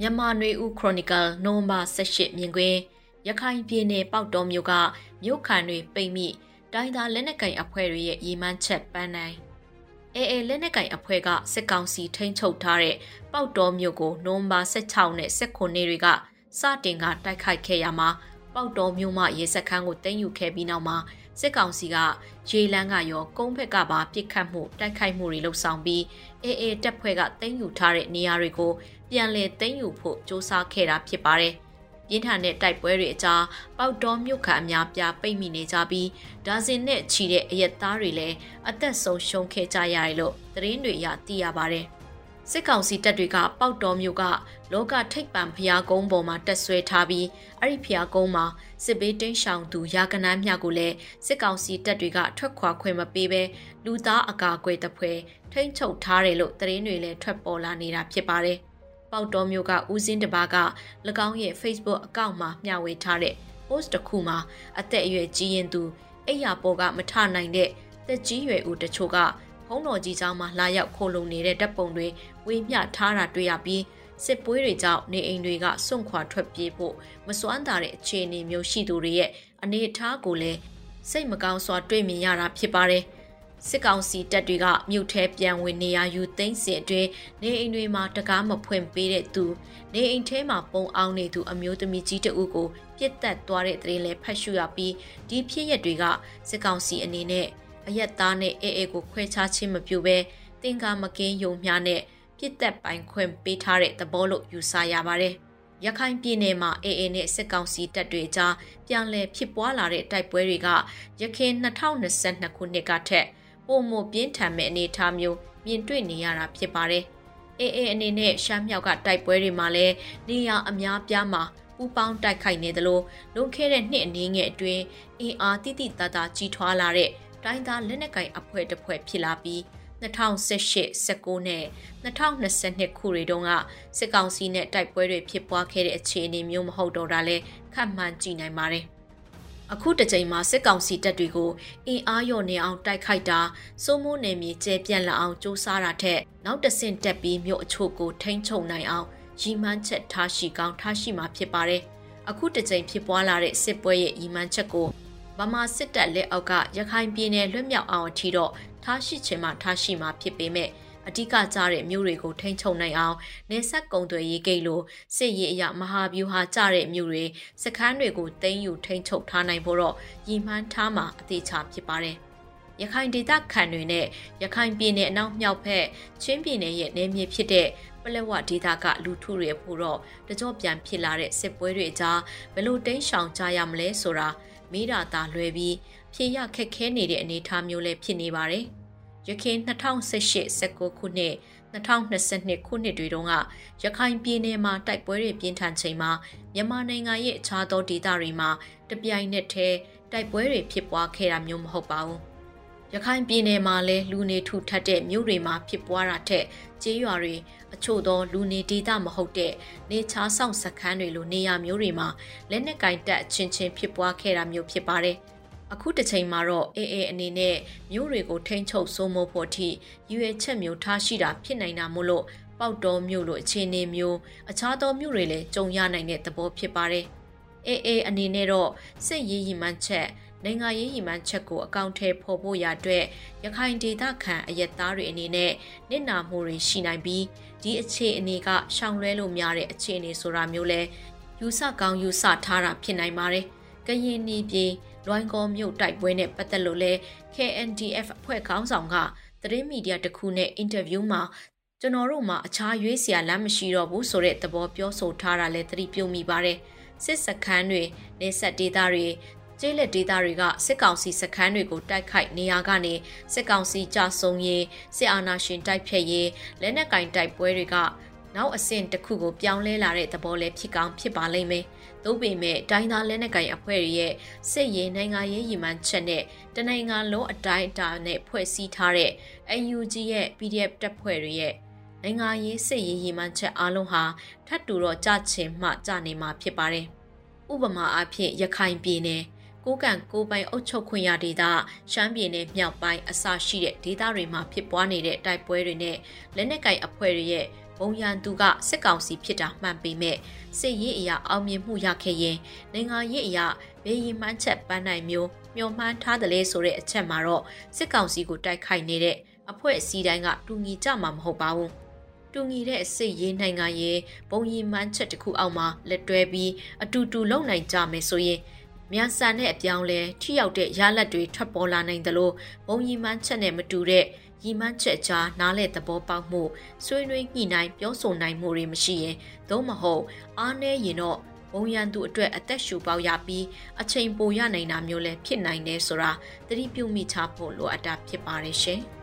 မြန်မာနွေဦးခရိုနီကယ်နိုဝင်ဘာ18မြင်ကွင်းရခိုင်ပြည်နယ်ပေါက်တော်မြို့ကမြို့ခံတွေပိတ်မိတိုင်းသားလက်နက်ကင်အဖွဲ့တွေရဲ့ရီမန်းချက်ပန်းနိုင်အေအေလက်နက်ကင်အဖွဲ့ကစစ်ကောင်စီထိန်းချုပ်ထားတဲ့ပေါက်တော်မြို့ကိုနိုဝင်ဘာ16နဲ့19နေ့တွေကစတင်ကတိုက်ခိုက်ခဲ့ရမှာ ပေါက်တော်မြို့မှရေစခန်းကိုတင်ယူခဲ့ပြီးနောက်မှာစစ်ကောင်စီကရေလန်းကရောကုန်းဘက်ကပါပစ်ခတ်မှုတိုက်ခိုက်မှုတွေလှုပ်ဆောင်ပြီးအေအေတပ်ဖွဲ့ကတင်ယူထားတဲ့နေရာတွေကိုပြန်လည်သိမ်းယူဖို့စ조사ခဲ့တာဖြစ်ပါတယ်။ပြင်းထန်တဲ့တိုက်ပွဲတွေအကြားပေါက်တော်မြို့ခံအများပြားပိတ်မိနေကြပြီးဒါဇင်နဲ့ချီတဲ့အရက်သားတွေလည်းအသက်ဆုံးရှုံးခဲ့ကြရတယ်လို့သတင်းတွေအရသိရပါတယ်။ စစ်ကောင်စီတပ်တွေကပေါက်တော်မြို့ကလောကထိပ်ပံဖျားကုန်းပေါ်မှာတက်ဆွဲထားပြီးအဲ့ဒီဖျားကုန်းမှာစစ်ဘေးတင်းရှောင်သူရာကနန်းမြကိုလည်းစစ်ကောင်စီတပ်တွေကထွက်ခွာခွင့်မပေးဘဲလူသားအကာအကွယ်တပ်ဖွဲ့ထိန်းချုပ်ထားတယ်လို့သတင်းတွေလည်းထွက်ပေါ်လာနေတာဖြစ်ပါတယ်ပေါက်တော်မျိုးကဦးစင်းတပါးက၎င်းရဲ့ Facebook အကောင့်မှာမျှဝေထားတဲ့ post တစ်ခုမှာအသက်အရွယ်ကြီးရင်သူအိယာပေါ်ကမထနိုင်တဲ့သက်ကြီးရွယ်ဦးတချို့က ဘုံတော်ကြီးကျောင်းမှာလာရောက်ခိုလုံနေတဲ့တပ်ပုံတွေဝေးမျှထားတာတွေ့ရပြီးစစ်ပွဲတွေကြောင့်နေအိမ်တွေကစွန့်ခွာထွက်ပြေးဖို့မစွမ်းတာတဲ့အခြေအနေမျိုးရှိသူတွေရဲ့အနေအထားကိုလည်းစိတ်မကောင်းစွာတွေ့မြင်ရတာဖြစ်ပါတယ်။စစ်ကောင်စီတပ်တွေကမြို့ထဲပြန်ဝင်နေရယူသိမ်းစဉ်အတွင်းနေအိမ်တွေမှာတကားမဖွင့်ပေးတဲ့သူနေအိမ်ထဲမှာပုံအောင်နေသူအမျိုးသမီးကြီးတဦးကိုပြစ်တက်သွားတဲ့တဲ့လည်းဖတ်ရှုရပြီးဒီဖြစ်ရပ်တွေကစစ်ကောင်စီအနေနဲ့ အယက်သားနဲ့အေအေကိုခွဲခြားခြင်းမပြုဘဲတင်ကာမကင်းယုံမြနဲ့ပြစ်တက်ပိုင်ခွင့်ပေးထားတဲ့သဘောလို့ယူဆရပါတယ်။ရခိုင်ပြည်နယ်မှာအေအေနဲ့စစ်ကောင်စီတပ်တွေကြားပြန်လည်ဖြစ်ပွားလာတဲ့တိုက်ပွဲတွေကရခိုင်2022ခုနှစ်ကထက်ပုံမပြင်းထန်မဲ့အနေအထားမျိုးမြင်တွေ့နေရတာဖြစ်ပါတယ်။အေးအေးအနေနဲ့ရှမ်းမြောက်ကတိုက်ပွဲတွေမှာလည်းနေရအများပြားမှာပူပေါင်းတိုက်ခိုက်နေသလိုလွန်ခဲ့တဲ့နှစ်အနည်းငယ်အတွင်းအင်အားတိတိတသားကြီးထွားလာတဲ့ တိုင်းသားလက်နက်ကိုင်အဖွဲ့တစ်ဖွဲ့ဖြစ်လာပြီး2018 19နဲ့2022ခုတွေတုန်းကစစ်ကောင်စီနဲ့တိုက်ပွဲတွေဖြစ်ပွားခဲ့တဲ့အခြေအနေမျိုးမဟုတ်တော့တာလဲခန့်မှန်းကြည့်နိုင်ပါတယ်။အခုတစ်ချိန်မှာစစ်ကောင်စီတပ်တွေကိုအင်အားရော့နေအောင်တိုက်ခိုက်တာစိုးမိုးနယ်မြေကျဲပြန့်လာအောင်စ조사တာထက်နောက်တဆင့်တက်ပြီးမြို့အချို့ကိုထိန်းချုပ်နိုင်အောင်ရီမန်းချက်ထားရှိကောင်းထားရှိမှာဖြစ်ပါတယ်။အခုတစ်ချိန်ဖြစ်ပွားလာတဲ့စစ်ပွဲရဲ့ရီမန်းချက်ကို ဗမာစစ်တပ်လက်အောက်ကရခိုင်ပြည်နယ်လွတ်မြောက်အောင်အထိတော့ထားရှိခြင်းမှထားရှိမှာဖြစ်ပေမဲ့အဓိကကျတဲ့မြို့တွေကိုထိန်းချုပ်နိုင်အောင်နေဆက်ကုံသွယ်ရေးဂိတ်လိုစစ်ရေးအရမဟာဗျူဟာကျတဲ့မြို့တွေစခန်းတွေကိုတင်းယူထိန်းချုပ်ထားနိုင်ဖို့တော့ရည်မှန်းထားမှာအသေးချာဖြစ်ပါတယ်။ရခိုင်ဒေသခံတွေနဲ့ရခိုင်ပြည်နယ်အနောက်မြောက်ဘက်ချင်းပြည်နယ်ရဲ့နယ်မြေဖြစ်တဲ့ပလက်ဝဒေသကလူထုတွေဖို့တော့တကြော့ပြန်ဖြစ်လာတဲ့စစ်ပွဲတွေကြားဘယ်လိုတင်းရှောင်ကြရမလဲဆိုတာ မိတာသာလွယ်ပြီးဖြေရခက်ခဲနေတဲ့အနေအထားမျိုးလည်းဖြစ်နေပါတယ်။ရခိုင်2018-19ခုနှစ်2022ခုနှစ်တွေတုန်းကရခိုင်ပြည်နယ်မှာတိုက်ပွဲတွေပြင်းထန်ချိန်မှာမြန်မာနိုင်ငံရဲ့အခြားသောဒေသတွေမှာတပြိုင်နက်တည်းတိုက်ပွဲတွေဖြစ်ပွားခဲ့တာမျိုးမဟုတ်ပါဘူး။ ရခိုင်ပြည်နယ်မှာလည်းလူနေထူထပ်တဲ့မြို့တွေမှာဖြစ်ပွားတာထက်ကျေးရွာတွေအချို့သောလူနေဒေသမဟုတ်တဲ့နေချားဆောင်စခန်းတွေလိုနေရာမျိုးတွေမှာလက်နက်ကင်တပ်ချင်းချင်းဖြစ်ပွားခဲ့တာမျိုးဖြစ်ပါတယ်။အခုတစ်ချိန်မှာတော့အေအေအနေနဲ့မြို့တွေကိုထိန်းချုပ်စိုးမိုးဖို့အထိရွေချက်မျိုးထားရှိတာဖြစ်နိုင်တာမို့လို့ပေါက်တော်မြို့လိုအခြေအနေမျိုးအခြားသောမြို့တွေလည်းကြုံရနိုင်တဲ့သဘောဖြစ်ပါတယ်။ အေအေအနေနဲ့တော့စစ်ရေးရည်မှန်းချက်နိုင်ငံရေးရည်မှန်းချက်ကိုအကောင့်ထဲဖော်ဖို့ရအတွက်ရခိုင်ဒေသခံအရက်သားတွေအနေနဲ့နစ်နာမှုတွေရှိနိုင်ပြီးဒီအခြေအနေကရှောင်လွဲလို့များတဲ့အခြေအနေဆိုတာမျိုးလဲယူဆကောင်းယူဆထားတာဖြစ်နိုင်ပါတယ်။ကရင်နီပြည်လွိုင်းကောမြို့တိုက်ပွဲနဲ့ပတ်သက်လို့လဲ KNDF အဖွဲ့ခေါင်းဆောင်ကသတင်းမီဒီယာတစ်ခုနဲ့အင်တာဗျူးမှာကျွန်တော်တို့မှာအခြားရွေးစရာလမ်းမရှိတော့ဘူးဆိုတဲ့သဘောပြောဆိုထားတာလဲသတိပြုမိပါတယ် စစ်စခန်းတွေနေဆက်ဒေသတွေကျေးလက်ဒေသတွေကစစ်ကောင်စီစခန်းတွေကိုတိုက်ခိုက်နေရကနေစစ်ကောင်စီကြဆုံရေးစစ်အာဏာရှင်တိုက်ဖျက်ရေးလက်နက်ကင်တိုက်ပွဲတွေကနောက်အဆင့်တစ်ခုကိုပြောင်းလဲလာတဲ့သဘောလည်းဖြစ်ကောင်းဖြစ်ပါလိမ့်မယ်။သို့ပေမဲ့တိုင်းသားလက်နက်ကိုင်အဖွဲ့တွေရဲ့စစ်ရေးနိုင်ငံရေးရည်မှန်းချက်နဲ့တနိုင်ငံလုံးအတိုင်းအတာနဲ့ဖွဲ့စည်းထားတဲ့ UNG ရဲ့ PDF တပ်ဖွဲ့တွေရဲ့ နိုင်ငံရေးစစ်ရေးရည်မှန်းချက်အားလုံးဟာထပ်တူတော့ကြချင်မှကြနေမှာဖြစ်ပါတယ်။ဥပမာအားဖြင့်ရခိုင်ပြည်နယ်ကိုကံကိုပိုင်အုပ်ချုပ်ခွင့်ရဒေသရှမ်းပြည်နယ်မြောက်ပိုင်းအစရှိတဲ့ဒေသတွေမှာဖြစ်ပွားနေတဲ့တိုက်ပွဲတွေနဲ့လက်နက်ကင်အဖွဲ့တွေရဲ့ဘုံရန်သူကစစ်ကောင်စီဖြစ်တာမှန်ပေမဲ့စစ်ရေးအရာအောင်မြင်မှုရခဲ့ရင်နိုင်ငံရေးအရာဘေးရင်မှန်းချက်ပန်းနိုင်မျိုးမျှော်မှန်းထားတယ်လေဆိုတဲ့အချက်မှာတော့စစ်ကောင်စီကိုတိုက်ခိုက်နေတဲ့အဖွဲ့အစည်းတိုင်းကတူညီကြမှာမဟုတ်ပါဘူး တူညီတဲ့စစ်ရေးနိုင်ငံရေးဘုံရင်မှန်းချက်တစ်ခုအောက်မှာလက်တွဲပြီးအတူတူလုံနိုင်ကြမယ်ဆိုရင်မြန်ဆန်တဲ့အပြောင်းလဲထိရောက်တဲ့ရလဒ်တွေထွက်ပေါ်လာနိုင်တယ်လို့ဘုံရင်မှန်းချက်နဲ့မတူတဲ့ရီမှန်းချက်ကြားနားလေသဘောပေါက်မှုဆွေးနွေးညှိနှိုင်းပြောဆိုနိုင်မှုတွေမရှိရင်သို့မဟုတ်အားနည်းရင်တော့ဘုံရန်သူအတွက်အသက်ရှူပေါက်ရပြီးအချိန်ပိုရနိုင်တာမျိုးလည်းဖြစ်နိုင်တယ်ဆိုတာသတိပြုမိချဖို့လိုအပ်တာဖြစ်ပါတယ်ရှင်။